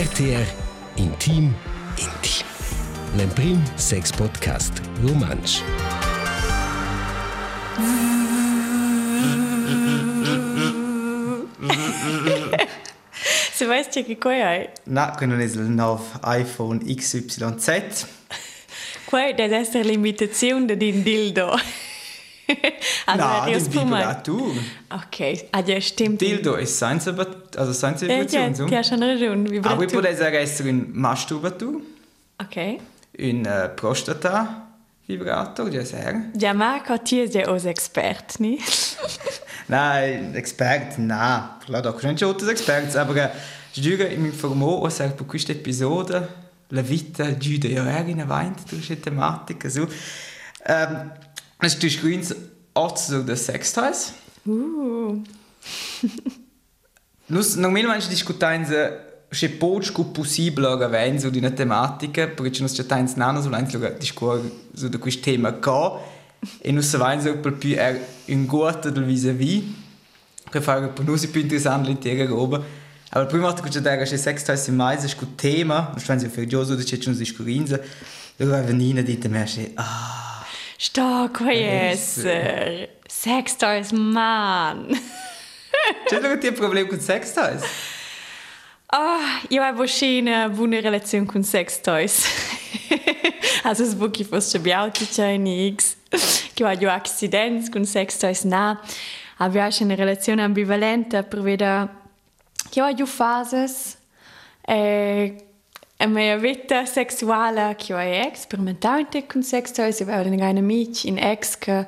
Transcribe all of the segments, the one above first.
RTR Intim Intim. L'Emprim Sex Podcast Romansch. Se weißt ja che quoi hai. No, quello non è il nuovo iPhone XYZ. Qua deve essere l'imitazione di din dildo. also no, er das ist Vibratur. Okay, ah ja, stimmt. Dildo ist senza, also senza Ja, Vibration. ja, so. ti ha schon ragione. Aber ich würde sagen, es ist ein Masturbatur, Ok. ein äh, Prostata-Vibrator, ja sagen. Ja, Marco, ti è os expert, ni? Nein, Expert, nein. Klar, da du schon als Expert, aber äh, ich dico, mi informo, o per questa episode, la vita giuda io ero in avanti, tu questa tematica, so. Ähm, es ist screens auch zu den Sextoys. Uh. Nus, normalmente discutiamo se pouco possível avere su di una tematica, perché nós já temos nada so antes discutere su di questo tema qua e nós sappiamo so per più è un guardo del vis-à-vis per fare per noi più interessante l'intera roba. Aber prima volta che ci dare che sex toys in mais è un tema, nós fazemos per gioso di c'è uns discurinza, allora venina dite me che ah, Stark, qua esser. Sex toys, man. C'è lo che ti problema con sex toys? Ah, io avevo una buona relazione con sex toys. also es wirklich fast schon beauty Chinese. Che ho io accidenti con sex ich eine relazione ambivalente per vedere che ho io fases e a mia vita sexuale che ho sperimentare con sex toys. Avevo einen amici in ex che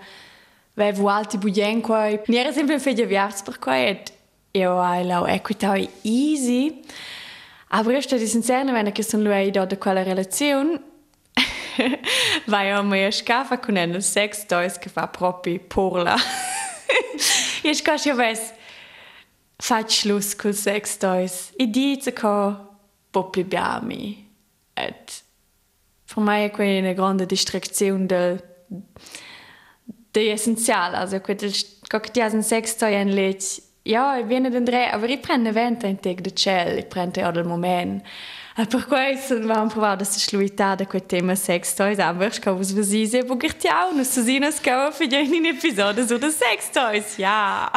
avevo alti bugen qua. Non era sempre fede viars per qua e io ho equità easy. Aber io sto di sincera, wenn ich sono lui da quella relazione, vai a mia scafa con un sex toys che fa proprio porla. Io scasso io ves, faccio Schluss con sex toys. E dice che poppi biami. Et per me è quella una grande distrazione del det är essenziellt. Alltså, jag kan inte sex toy en lit. Ja, jag viene den dre, aber ich prende venta in teg de cell, ich prende ja del moment. E per questo vam provare da sluità da quel tema sex toys, aber ich kann was versise, wo ich ja auch noch sehen, es kann für in Episode so der sex toys, ja.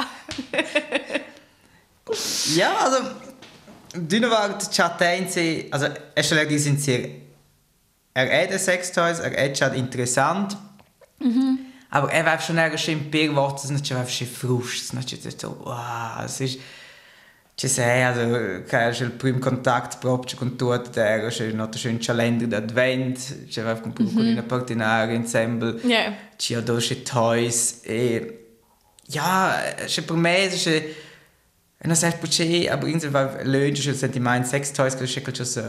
Ja, also, d'una volta c'ha tensi, also, è schon di sincero, er è der Sextoys, er già interessant, aber er war schon schon per Worte, es ist schon schon Frust, es ist nicht so, wow, es ist, sei, also, che è il primo contatto proprio con tutti, era schon noch schön Kalender d'Advent, ci aveva comprato con una partenare insieme, Ja. ci ha dato toys, e, ja, schon per me, es ist, e non sai perché, aber irgendwie löhnt schon Sentiment Sex Toys, che è so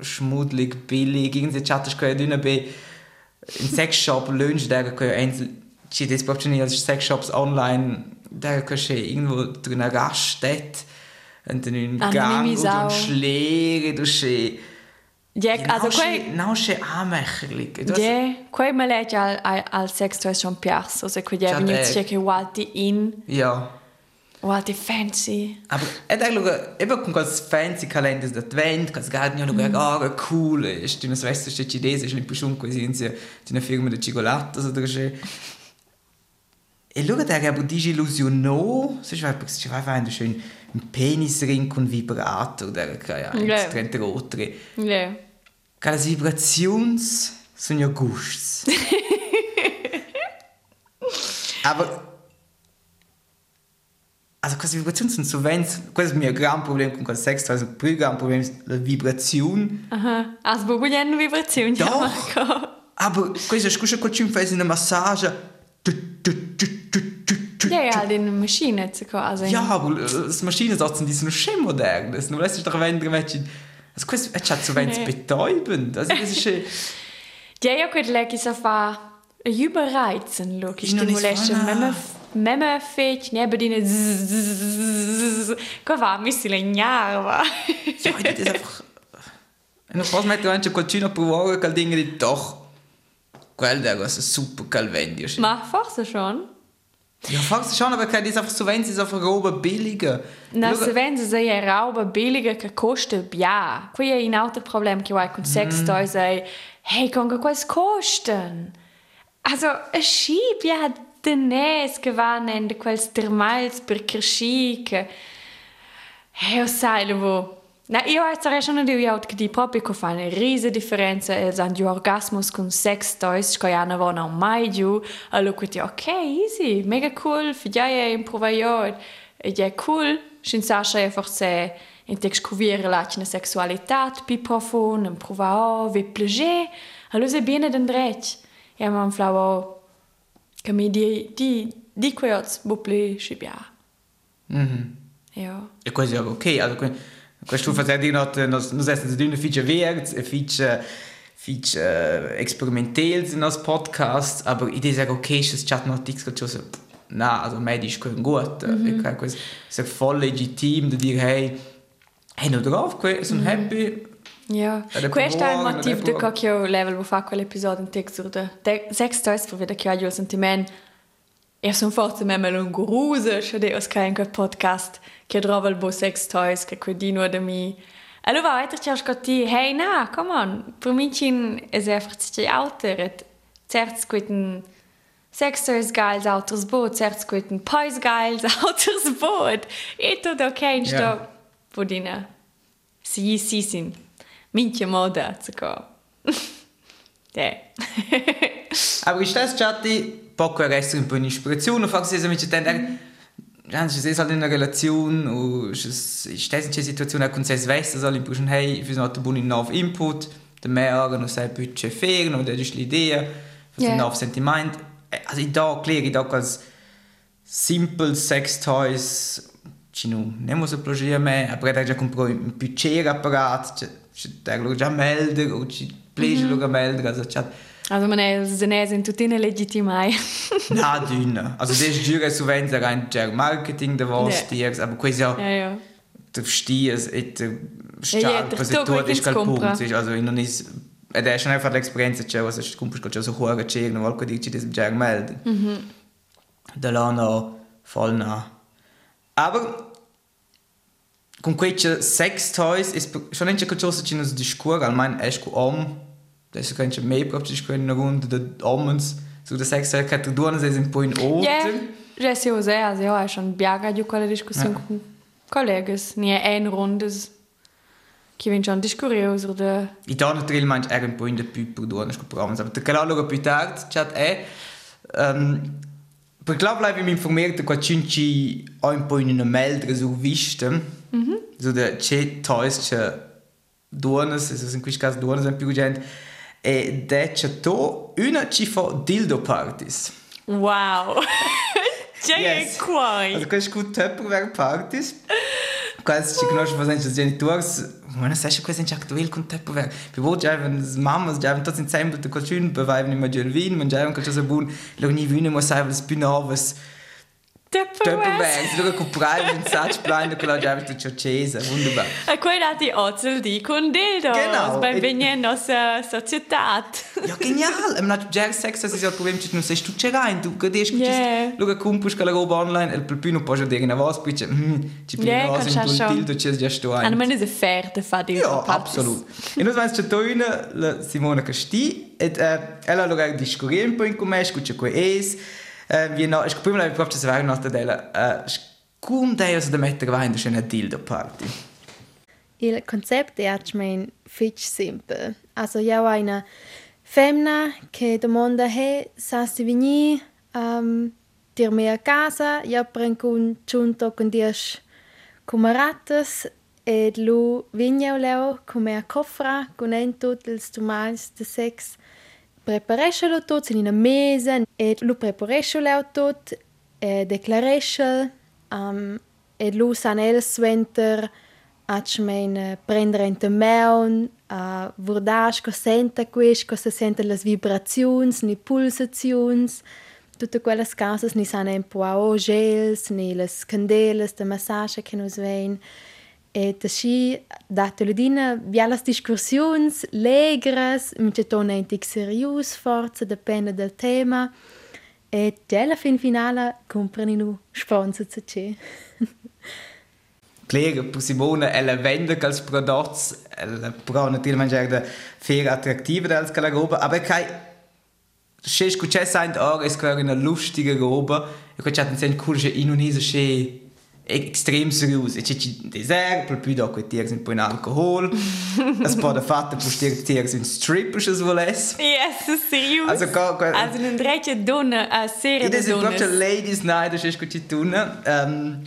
schmuddelig, billig, irgendwie chatte ich keine dünne be in Sex Shop löhnt der che ein proprio nicht als Sex Shops online der che c'è irgendwo drin Raststätte und dann in Gang Anonymisau. und Schläge du c'è Ja, also, quei, non c'è amecherlich ja, quei me legge al, al, al sex toys schon piasso, se quei Già, vengono eh. che walti in, ja. Walti fancy. Aber e dai luga, e con quels fancy calendar d'advent, quels garden io luga, ah, cool, e sti una svesta sti cinese, sti pushun così in sia, di una firma di cioccolata, so. che E luga da aber disillusionò, so ich weiß, ich weiß einfach schön ein Penisring con Vibrator, der kann ja Ja. extrem rotre. Ja. Cada vibrations sono ja gusts. aber also queste vibrazioni sono sovente, questo è il mio gran problema con quel sex, also più gran problema è la vibrazione. Aha. Also, wo gehen eine Vibration? Ja. Aber questo scusa con ci fai una massage. Tu, tu, tu, Ja, ja, die Maschine zu kommen. Also, Ja, aber äh, das Maschinensatzen, die sind noch schön modern. Das nur sich doch wenn du... Also questo è già so Nee. nee. betäubend. Also das ist... äh, Ja, jag kunde lägga så för überreizen, look. Ich Noch nicht stimulation. vorne. Memme, memme fetch, nebe dine Ko va, mi si legnava. Ja, das ist einfach... E non posso mettere anche qualcuno a provare quel ding di doch. Quel è super calvendio. Ma forse schon. Ja, forse schon, aber kann das einfach so, wenn sie so verroben billiger. Na, se wenn sie sich roba billiger che costa bia. Qui è un altro problema che ho con sex toys è hey, con che quais costen? Also, a schib ja denès che vanno de quels termals per che hey, o sai wo. Na Eorechen de jaut die Propiko fan e riese Differenze els an Di Orgasmus kun sex deus kojane won an maiu a lokut okay easy mega cool fir jaie im Provaiot je cool. Sin Sascha efor se intekkuviere lane Sexualitat pi profon en Provao ve plegé a lo se bene den dret E man flau kam di di di kojot bo ple chibia. Mhm. Ja. E quasi ok, also questo fa dire che non non essere di una ficha verde, e ficha ficha uh, experimentels in nos podcast, aber i des ok, es chat not dix che so na, also medisch können gut. -hmm. Ich questo è voll legitim di dire hey, hey, no drauf, que sono happy. Ja, questo è il motivo provar. che io level wo fa quell'episodio in text de de sex toys per vedere che ho il sentimento e sono forse me un gurusa che de os kein quel podcast che trova il bo sex toys che quindi nur de mi allora weiter ci ascolti hey na come on per me cin es einfach ci alter et certs quitten Sex toys geils autos boot certs quitten pois geils autos boot e tutto ok in sto Ja. Budina. Sì, sì, sì. Minchia moda, zucco. Ja. Aber ist das Chatti, poco resta un po' in ispirazione, fa se mi c'è Ja, es ist halt in einer Relation und es ist das eine Situation, auch se svessa, so im Buschen, hey, wir sind buon nuovo input, der mehr noch sei budget fair, und das ist l'idea, für Ja. ein nuovo sentiment. Also ich da klar, ich da als simple sex toys, ci non ne mo so plogia me, aber da già compro un budget apparat, c'è da lo già melder o ci plege lo melder, also chat Also man è se sind tutti legittimai. Na, dünner. Also das ist giura sovente rein der Marketing der was Ja. yeah. aber quasi ja ja, ja. Ja, ja, stark was tut wirklich ist kein. Punkt also in ist ed è schon einfach l'esperienza c'è was ist kumpel c'è so hohe c'è no qualche dici das già melden mhm da lano voll na aber con quei sex toys ist schon nicht che cosa ci nos discura almeno esco om das kann ich mehr ci können rund der omens so tu duono sei un po in orten Ja, ja, sì, also, also, ja, schon biaga di quella discussione con collegas. Nie ein rundes. Che vien schon discurios oder... I da natürlich er un po in der Piper du hast gebracht aber der più tard chat è ähm per glaub bleibe mi informiert qua cinci ho un po in una meldre su viste mhm. so der c'è toys c'è duonas also in questo caso duonas un più gente E Decciato una cifo dildo partis. Wow! Ce e yes. e quai? Adică și cu tăpul ver partis. Quase que nós fazemos os genitores, mano, se acha coisa aktuell com tempo ver. Wir wollten ja, wenn das Mamas, ja, wenn das in Sembel, da kannst du schön beweiben, immer schön wien, man ja, wenn kannst du so buhn, lau nie wien, muss sein, was bin auf, was... Tupperware, si lo comprare un sacco blind che lo già tutto ciò cesa, wunderbar. E quei dati ozel di con dildos. Genau. Bei E- Benjen nostra società. Ja, genial! Im Nat Jazz Sex, das ist ja das Problem, du sei tu c'è rein, tu Yeah. Luca compus che la roba online, il più non può già dire una voce, poi c'è, ci più Yeah, una du un schon. tildo, c'è già sto man ist fair, der fa dildo. Ja, absolut. E noi siamo tornati la Simona Casti e eh, ella allora discorre un po' in come scuccia qua es. Eh, vi no, ich la proprio se vai nota della eh cum dai os da mettere vai in una dildo party. Il concept è mein fitch simple. Also ja una femmina che domanda he sa si vini um, dir me a casa, ja pren con giunto con dies camaratas ed lu vigna leo come a cofra con en tot ils tumals de sex prepareš על אותו, צלינה מזן, לא פרפורש על אותו, דקלרשל, אלו סנאל סוונטר, עד שמיין פרנדרן תמאון, וורדש קוסנטה קוויש, קוססנטה לס ויברציונס, ני פולסציונס, tutte quelle cose ne sanno un po' a ogels, ne le candele, le massaggi che nos vengono. E tasci dato le dina via las discursions legras, mi c'è tona in tic serius forza, depende del tema. e della fin finale comprano nu sponsor zu c'è. Claro, per Simone, ella vende als prodotti, ella però naturalmente è fair attrattiva als quella roba, aber kai se scucce sind auch es quasi eine lustige roba, e quella c'è un cool che indonesische extrem seriös. E c'è un dessert, per più dopo tiers un po' in alcohol. es da fatta per stier tiers un stripper, se volesse. Yes, serius. Also, co, co, Also non dreche donna a sera Ed de è proprio donnes. Ladies Night, das ist gut tun. Ähm,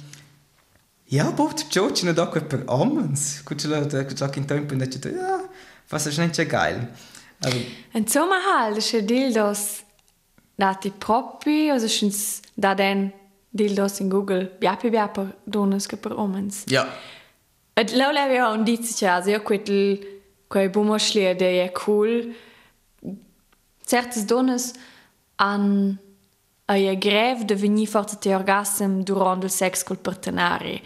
ja, aber der George da per Omens. Gut, da da in Tempo da ja, was ist nicht so geil. Also, Insomma halt, ist dildos dati propri, also schins da den dildos in Google, bjapi bjapa, doneske per omens. Ja. Et lovla vi har ja, en dit čas, jo kvitel, ko je bomo šli, da je cool, certes dones, an a je grev, da vi ni forte te orgasem durant il sex col partenari.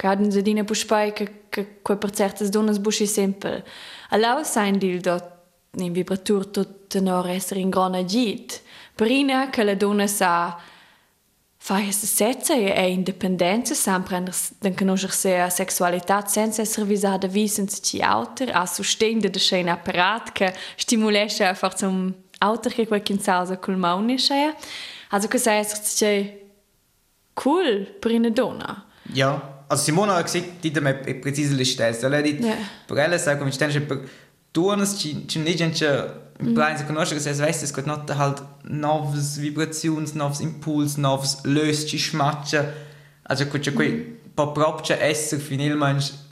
Kaden ja, za dine pušpaj, ko je per certes dones buši simpel. Allow sein dildo, ne vibratur tot tenore essere in grona git. Prina che la donna sa... fai questa sezza e è indipendenza, sa prendere den conoscer se a sexualità senza essere visata vi senza ci auter, a sostegno de schein apparat che stimulesce a forza un auter che quel kinzausa col maune schea. Also che sei essere cool per una donna. Ja, also Simona hat gesagt, die mir präzise Liste. Ela dit, Ja. per ela sa come tuonas ci ci ne gente in Plan se conosce che se weißt es gut not halt novs vibrations, novs impuls, novs löst ci schmatcha. Also gut c'è quei po proprio essere finalmente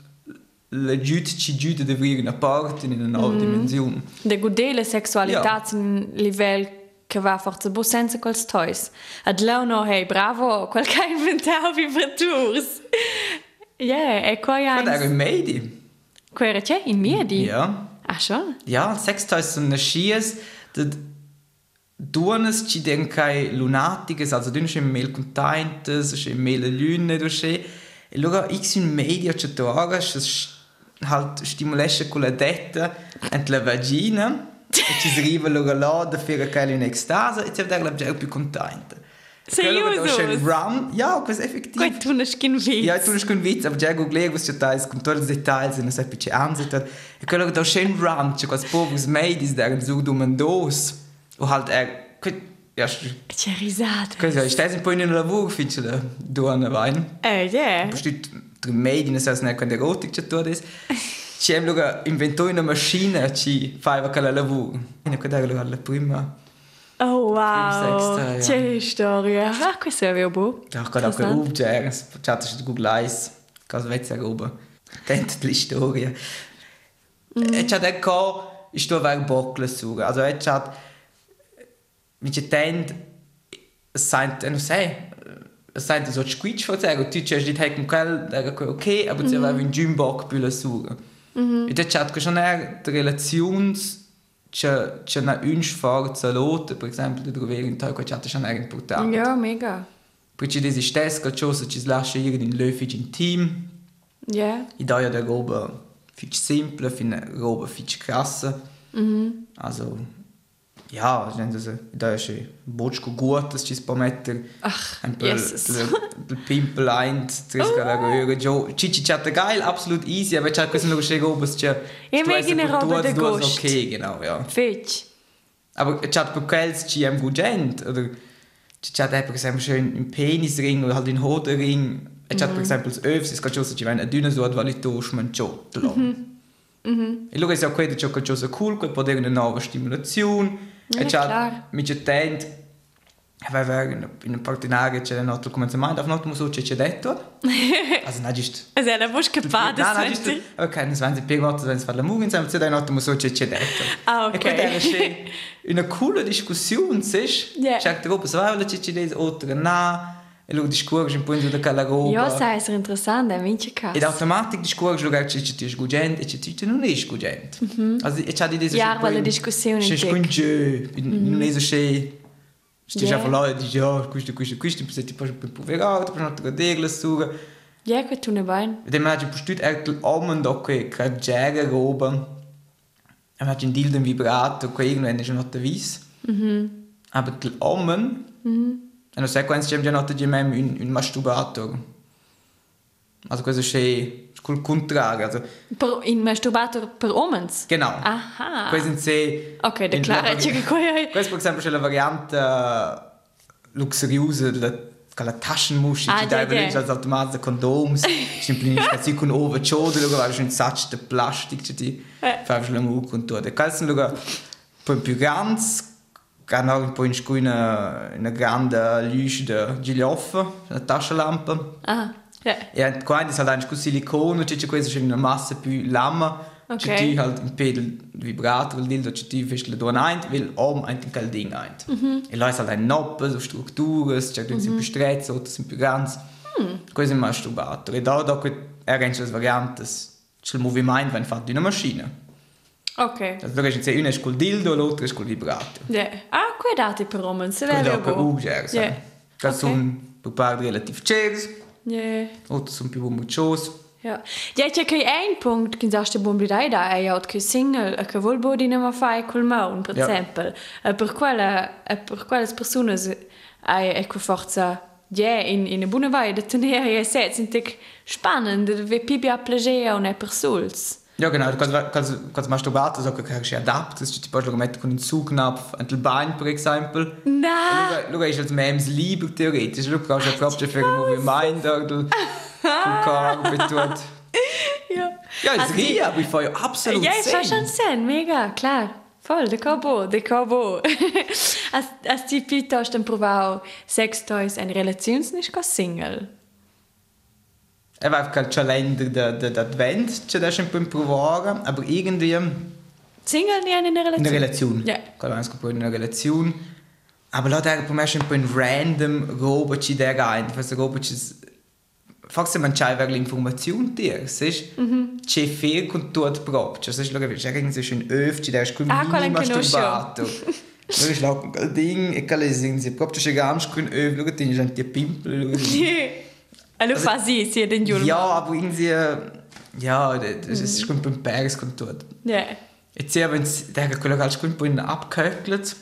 la giut ci giut de avere una parte in una nuova dimensione. De godele sexualità ja. in livello che va forza bo senza quels toys. Ad no, hey, bravo, quel che ha inventato vibraturs. Yeah, e qua Ja, da ja ein Medi. Qua era c'è in miedi? Ja. Ah, schon? Ja, Sextoys sind Schies, dat duonas ci den kai lunatiches, also dünne schon mel containtes, schon mel lune do che. E luego x in media c'è toras, es halt stimulesce con la detta ent la vagina. e ci scrive luego là da fare kai in extase e ci da la più contenta. Seriozno. Ram, ja, ko je efektivno. Kaj tu neškin vic? Ja, tu neškin vic, ampak če gledaj, boš četaj, skom torej detajl, se ne se piče anzitat. Je kaj lahko došen ram, če ko spovu zmejdi, zdaj ga zug domen dos. Uhalt, eh, kaj, ja, če rizate. Kaj, ja, štaj sem pojnen lavu, fičele, duane vajn. Eh, je. Pošti, tu mejdi, ne se jaz nekaj erotik, če to res. Če je bilo inventoj na mašine, či fajva kala lavu. In nekaj, da je bilo prima. Oh, wow. Sexta, ja. C'è storia. Ah, questo è vero buo. Ja, ich kann auch gerufen, c'è, c'è c'è Google Eyes. Cosa vezza roba. Tenta die storia. E c'è da co, ich sto ver bockle suga. Also e c'è mi c'è tent seint, non sai, seint so squitch vor sagen, tu c'è dit hecken quel, da ok, aber c'è va un gym bock bülle suga. E da c'è che schon er de c'è c'è una un sforza lotte, per esempio, trovare in tal c'è schon er importante. Ja, mega. Perché desi stess che ciò ci lascia ir in löfig in team. Ja. I da ja der roba fitch simple, fin roba fitch krasse. Mhm. Also ja, nenne se da ist bočko gut, das ci spometter. Ach, ein. Der Pimpel ein, tres gala röre. Jo, Cici chatta geil, absolut easy, aber c'ha questo noch schön robes c'è. E mega eine roba de Gust. Gust. Okay, genau, ja. Fitch. Aber c'ha per quels ci am gugent oder c'ha da per esempio schön im Penisring oder halt in Hodenring. C'ha per esempio das Öfs, es kann ci wenn a dünne so valito schmanciotto. Mhm. E luego è quello che c'è cosa cool, che può avere una nuova stimolazione. Ja, e c'ha klar. mi c'è tent Weil wir in einem Partenario c'è notre commencement auf notre muso c'è detto. Also non giusto. Also, da musst du gebadet, No, no, weißt giusto. du? Ok, non si per volta se fa la movie insieme c'è notre muso c'è detto. Ah, E ok. quella era c'è una coole discussione, sai? Ja. C'è troppo svavla c'è c'è des oltre na. E lo discorsi un po' in da quella roba. Ja, sei es interessant, der München Ed automatisch discorsi lo che c'è c'è gugent e c'è c'è non è gugent. Also e c'ha di des Ja, weil die Diskussion C'è in sconge, non è so c'è Sti Ja. già parlando e dici, oh, questo, questo, questo, poi ti puoi per poverato, poi non ti godere la sua. Ja, gut, tu ne Bein. Ed è mangiato per tutto il uomo da che craggiare roba. E mangiato un dildo vibrato, che irgendwann è già notte vis. Aber il uomo, E non sai quando c'è già notte di me un, un masturbator. Also questo c'è il contrario. Also, Per, in masturbator per omens? genau. Aha. Ok, da in klar, la è che vari- qua è... Questa per esempio è la variante luxuriosa della la Taschenmuschi, Ah, die da ja. als Automat Kondoms, simplifica si con over ciode, luego vai un sacco di plastic, che ti Eh. fai la mu con tutto. E questo luego poi più grande, che hanno un po' in scu una, una grande luce di gilioff, una taschenlampe. Ah, ja. E qua è halt con silicone, c'è questa una massa più lama, Ok. c'è halt un pedal vibrator, il dildo c'è ti fest la dona ein, will om ein ding ein. E là è halt ein noppe, so strutture, c'è più stretto, altri sono più grandi. Questo è un masturbator. E da da er ein le varianti, c'è il movimento va fatto di una macchina. Ok. Also, da c'è una è col dildo, l'altra è col vibrator. Ja. Ah, qua è dati per omens, se vede da per bo. uger, Ja. Che sono per parte relativ chers, Ja. altri sono più muccios. Ja. Ja, c'è che un punto che già sta buon bidai da è out che single e che vuol bodi non ma fai col maun, per Ja. esempio. E per quella e per quelle persone hai ecco forza ja in in una buona vai da tenere e se sind dick spannend, wie pipi a plager und e persuls. Ja, genau. Quando, quando, quando masturbato, so che si adatta, se ti puoi mettere con un Zugknopf an il bagno, per esempio. Na! Luego ist als memes lieber theoretisch. Luego kannst du proprio für ein Movimento, du Corpo tut. Ja. Ja, es Also, riecht, aber ich fahre ja absolut Ja, es war schon Sinn. Mega, klar. Voll, de cabo, de cabo. as, as ti piuttosto han provato sex toys en relazions nicht single. Er war kein Kalender der, der, der Advent, c'è da sempre provare, aber irgendwie in Single nie in einer Relation? einer Relation. Ja. Kann man in einer Relation. Aber der per me è sempre un random roba ci der rein. Questa roba ci... Forse man c'hai per l'informazione dir, sai? C'è fair con tutto proprio. Cioè, sai, lo capisci? C'è che c'è un öf, ci der Ah, quella che conosco. masturbato. Lo ich quel ding e quelle sind proprio c'è ganz con öf, lo che tieni già ti pimpel. Allora fa sì, sì, den Jul. Ja, aber irgendwie ja, das ist schon beim Bergs con tutto. Ja. Jetzt ja, wenn es der quello che alcun po' abgehöckelt.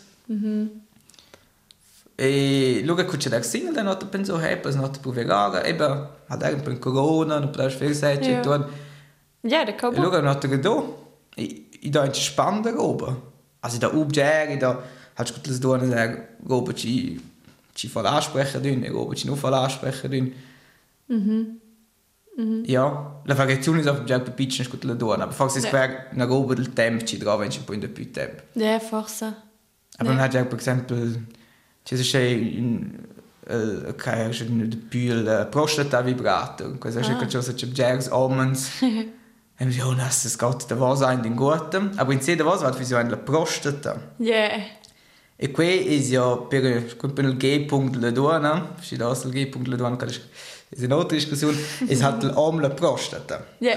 E luego c'è da single da notte penso hey, pas notte provare, eben hat er per corona, non poteva fare sai Ja. e tutto. Ja, de E cabo. luego notte che do. E i da ci spannende roba. Also da ubger, da hat gut das der roba ci ci voll ansprechen e roba ci nur voll ansprechen dün. Ja, la variazione è già per piccine scutte la donna, aber forse Ja. è una roba del tempo ci trova in in der più tempo. Ja, forse. Aber man hat ja, per esempio, c'è c'è eh, che è un più il prostata vibrato, è che c'è c'è Jags Omens. E mi dice, oh, das das geht da was ein den guten, aber in sede was hat wie so eine prostata. Ja. E qui è ja per per il G-punkt la donna, si da il G-punkt la donna, che è un'altra discussione, è halt l'om la prostata. Ja.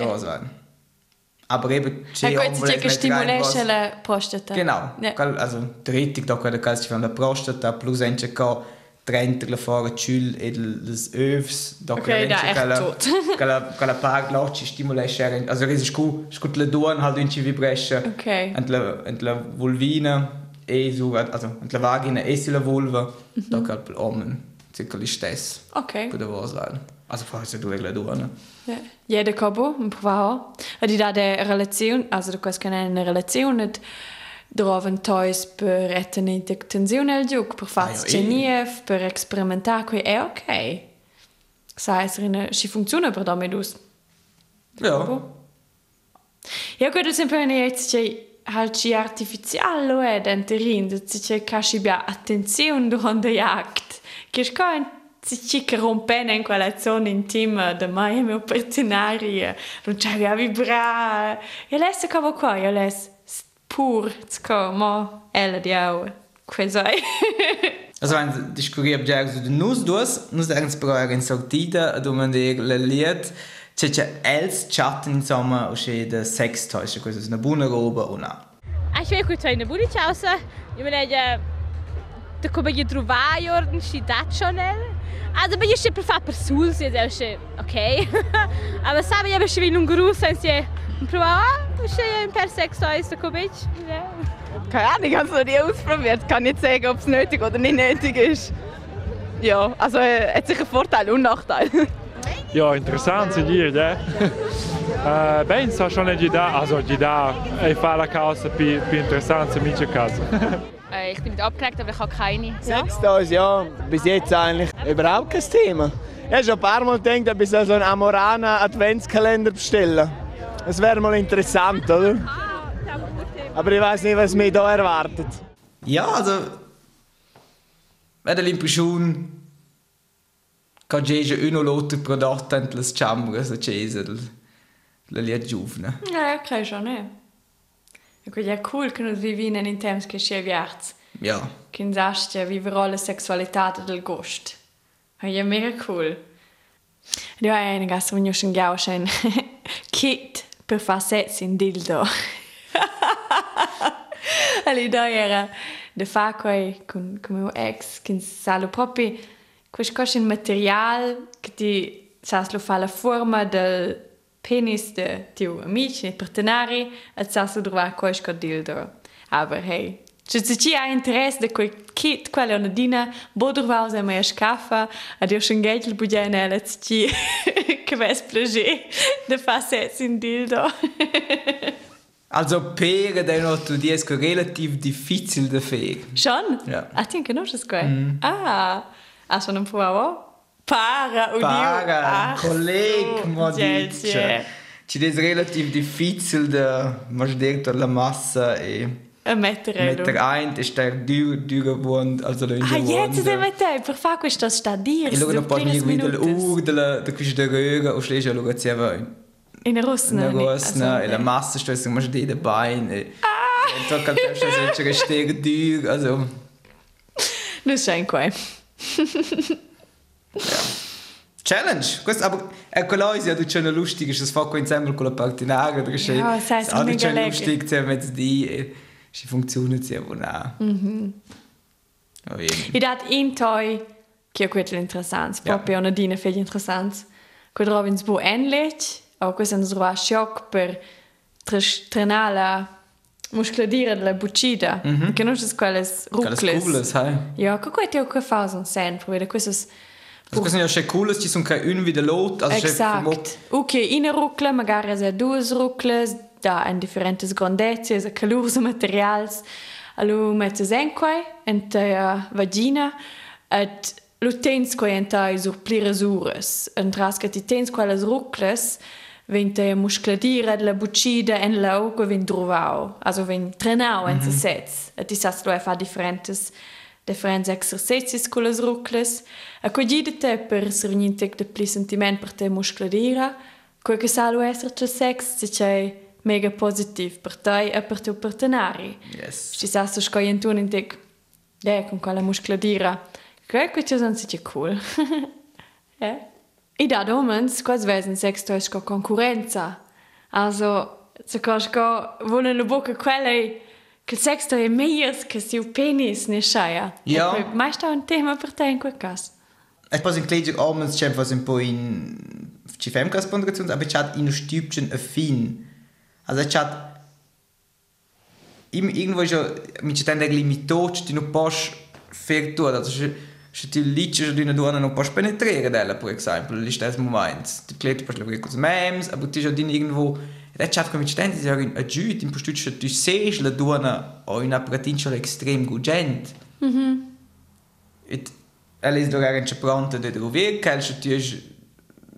Aber eben, c'è E om poi vuole c'è che mettere rein, was- prostata. Genau. Qual- Also, theoretisch da kann der von der Prostata plus ein Checker trennt la fora ciul e les övs da Ok, da, echt tot. quella quella part là ci stimola schere also es scu scut le duan halt in ci vibresce Ok. ent la ent la vulvina e so also ent la vagina e sulla vulva Mhm. da kann per omen circa stess Ok. per was sein also forse du la duan Ja. Ja, de cabo, un provao. Di da de relazione, also du kannst keine eine Relation droven toys per etene de tensione al giug, per Ah, ja, eh. genief, per experimentar qui è ok. Sai, es rine, si funziona per damit us. ja Ja, gut, sempre eine jetzt c'è halt ci artificiale è denterin, da c'è cashi bia attenzione durante jagd. Che scoin ci che rompene in quella zona intima da mai mio partenaria. Non c'è a vibrare. E sta come qua, io lei pur, ma ella di au. Quasai. Also wenn diskuriert ja so de nus dus, nus ergens in sortida, do man der le liet, c'è c'è els chatten insomma o c'è de sex toys, questo è una buona roba o no. Aš veikų čia nebūdį čiausia, jau leidžia, tai ko dačionel. A da beigi šiaip fa per sul, si jau šiaip, ok. A da sabe, jau šiaip vienų gurų, sens jie, provava, šiaip per sex toys, tai ko beigi, ne. Keine Ahnung, ich habe es noch nie ausprobiert. Ich kann nicht sagen, ob es nötig oder nicht nötig ist. Ja, also äh, hat sicher Vorteile und Nachteile. Ja, interessant sind die, ja. Uh, só schon de dar, also de dar, e fala causa più, più interessante in minha casa. Äh, ich bin nicht abgeregt, aber ich habe keine. Sextoys, ja, bis jetzt eigentlich überhaupt kein Thema. Ich habe schon ein paar Mal gedacht, ob ich so einen Amorana Adventskalender bestellen. Das wäre mal interessant, oder? Aber ich weiß nicht, was mich da erwartet. Ja, also... Vedo l'impressione che c'è uno l'altro prodotto in le chambre, se c'è le liet giovane. Ja, okay, schon gut, ja, cool, che non vivi in temps che si è viarz. Ja. Che in sastia vivere la sessualità del gost. Ja, mega cool. Du hai eine Gast, wenn du schon gausch ein Kit per far sets in dildo. L'idea era de fa quei con con mio ex che salo proprio quest cos in material che ti sas lo fa la forma del penis de tiu amici e partenari et sas lo trova quest co dildo. Aber hey, se ci ha interesse de quel kit quale una dina boder va se mai scaffa a dir schon geld il budget nella ci che ves plaisir de fa sets in dildo. Also Pere è uno studiesco relativ difficile da fare. Schon? Ja. Ah, ti conosci quel? Ah, ah, sono un po' a Para, un Para, collega, ma dice. Ci è relativ difficile da mangiare la massa e A mettere mettere ein ist der dür dür geworden, also da in Ah, jetzt è mit te, per fare questo sta a dire. E allora un po' mi guida l'ur della da questa röga o schläge lo che va In Russland. na rosna e la massa sto se mangiare da bein e e tocca te se c'è che steg dür also Non sai qua. Challenge. Questo, aber è quello che è una lustig, ist das fatto insieme con la partinara, da c'è Ja, sai, è mega c'è lecker. lustig, c'è mezzo di e si funziona sia buona. Mhm. Oh, bene. I dat in toi, che è quello interessante, proprio una dina fegli interessante. Che trovi in sbo enlich, o questo è un sro shock per trenala muscoladire della buccida. Che non c'è quelle rucles. cooles, hey. Ja, che questo è che fa un sen, perché questo è Das sind ja schon cooles, die sind kein un wieder lot, also Exakt. Ok, in rucla, magari se due rucles, da en differentes grandezze, se calurs materials. Allo mettes en quai, en ta vagina, et lo tens quai en ta sur plires ures. En tras che ti tens quelles rucles, ven te muscladira la buccida en lau que ven drovau, also ven trenau en se sets. Et ti sas lo e fa differentes diferentes exercícios com as ruclas, acolhida-te para reunir-te de pli sentimento para te muscularia, que que salo essere teu sexo, se c'è mega positivo para te e para teu partenari. Yes. Se sa so scoi intun in te, de con quella muscularia, que que ci sono se c'è cool. eh? E da domens, quasi vesen sexto esco concorrenza. Also, se cosco, vuole la bocca quella che il sex è meglio che sia penis ne schaia. Ja. Ma sta un tema per te in quel caso. E poi in Kleidung abends c'è un po' in ci fem correspondenza, aber c'ha in Stübchen a fin. Also c'ha im irgendwo schon mit c'è tende limitato, di non posso fare tutto, also se se ti lici di una donna non posso penetrare della, per esempio, in questo momento. Die Kleidung posso lavare con memes, aber ti già di irgendwo c'ha come c'è tende sagen a giù, in posto c'è tu sei la donna o una pratica extrem gugent. Mhm. Et ela è già pronta di trovare, che c'è tu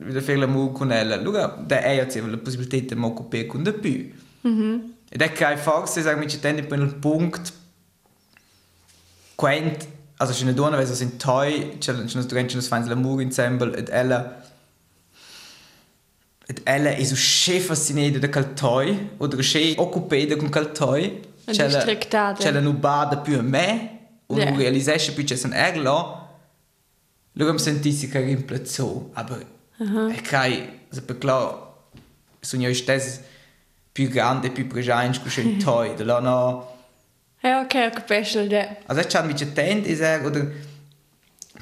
wieder fare l'amore con ella. Allora, da è ja la possibilità di mi occupare con di più. Ed è che forse, sagen wir, c'è tende per un punto, quando, also c'è una donna, wenn sie in Toi, c'è una studente, c'è una fanno l'amore insieme, ed ella, ela é o chefe fascinado da Caltói, ou do chefe ocupado com Caltói. Districtada. Ela não bada più a me, ou não realizasse più que são ela. Logo me sentisse que alguém platzou, aber é que se peclou, são eu estes più grande, più presente com o chefe Toi, de lá não... É ok, que peste, é. Mas é que já me tinha tentado, é, ou...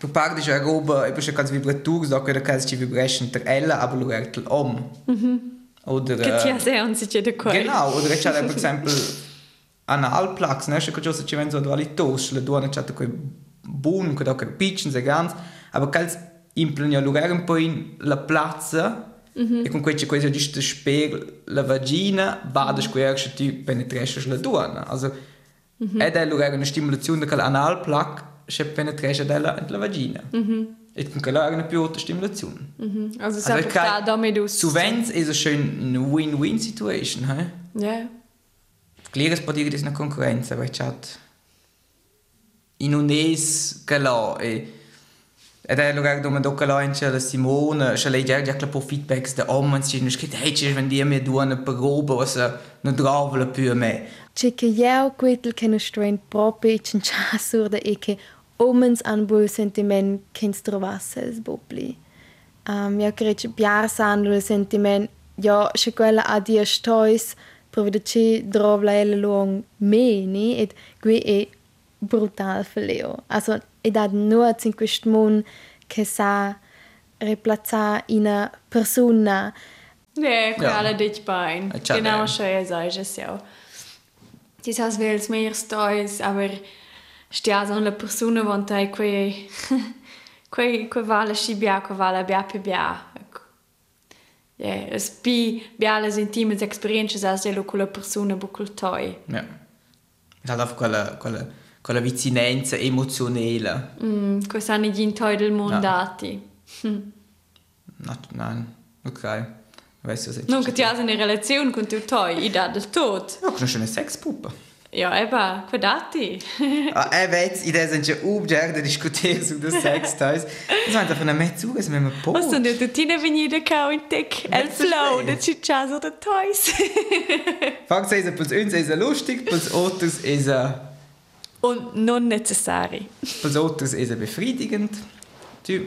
Per parte c'è roba, e poi c'è qualche vibratura, so che c'è ci vibration tra ella, aber lo è l'om. Oder... Che ti eh, ha se non si c'è da qua. Genau, oder c'è per esempio analplax, ne? Che cosa ci vengono dualitos, le duane c'ha quei bun, da che pitchen se ganz, aber cals implegna lugar un po' in la plaza Mm-hmm. E con questo questo giusto spiegel la vagina va da square che tu penetresci la donna. Also mm-hmm. ed è lugar una stimolazione che l'anal che penetresci della la vagina. Mm-hmm. E con quella è una più alta stimolazione. Mm-hmm. Also es also, da damit aus. Zu Wenz ist es schön eine Win-Win Situation, hä? Ja. Yeah. Klar, es potrebbe essere una concorrenza, perché c'è in un es che là e ed è lugar dove dopo la la Simone, se lei già già po feedbacks da omens ci non scritto hey ci wenn die mir du eine probe was non trovano più me. C'è che io quel che non strain proprio in chasur da e che omens an buon sentiment che trovasse il bobli. Um, credo che piarsan lo sentiment ja, se quella a dia stois provvede ci drovla ele long meni et qui è brutal faleo. Also, ed ad nur in quest mon che sa replazzar una persona. Ne, quella ja. dich bein. Genau, schon ja sagst es ja. Das heißt, es mehr stois, aber stia so una persona von te que que que vale si bia, que vale bia pe bia. Ja, es bi bia le intimes experiences as de lo con la persona bucul toi. Ja. Hat auf quella quella quella vicinanza emozionale. Mm, questa hanno gli intoi mondati. No. no, nein, ok. Weißt du, was Non che ti hai una relazione con tuo toi, i da del tot. No, conosci una sexpuppe. Ja, eben, quadati. ah, e vezi, idee sind schon ubger da diskutieren su das Sex toys. Das einfach eine mehr zu, als wenn man po. Was denn du tina venida kau in tec el flow de cicciaso de toys. Fakt sei, pels uns ist er lustig, pels otros ist er Und non necessari. Pels otros ist er befriedigend. Tu.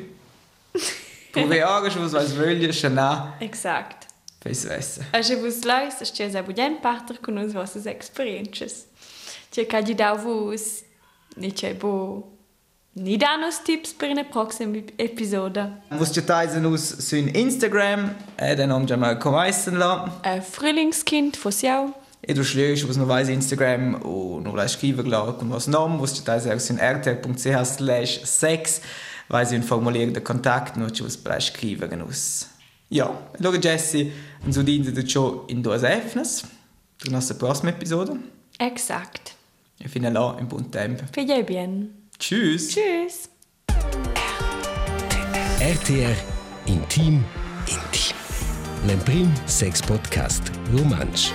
Proviares, was weiß schon na. Exakt. Fes vesse. A je vos lais, a stia za budem parter con us vossas experiences. Tia ca di dau vos, ni c'è bo... Ni danos tips per una proxima episode. Vos citaisen us su Instagram, e den ja mal kommeisen la. A Frühlingskind, jau. E du was noch weiss Instagram und noch schreiben gelassen und was nom, was citaisen aus in rtr.ch slash sex, weil sie ein formulierender Kontakt bereits schreiben aus. Ja, schau Jesse, und so dient es schon in due Efnes, für die prossima Episode. Exakt. E fino là, in buon tempo. Figli bien. Tschüss. Tschüss. RTR Intim Intim. L'Emprim Sex Podcast Romansch.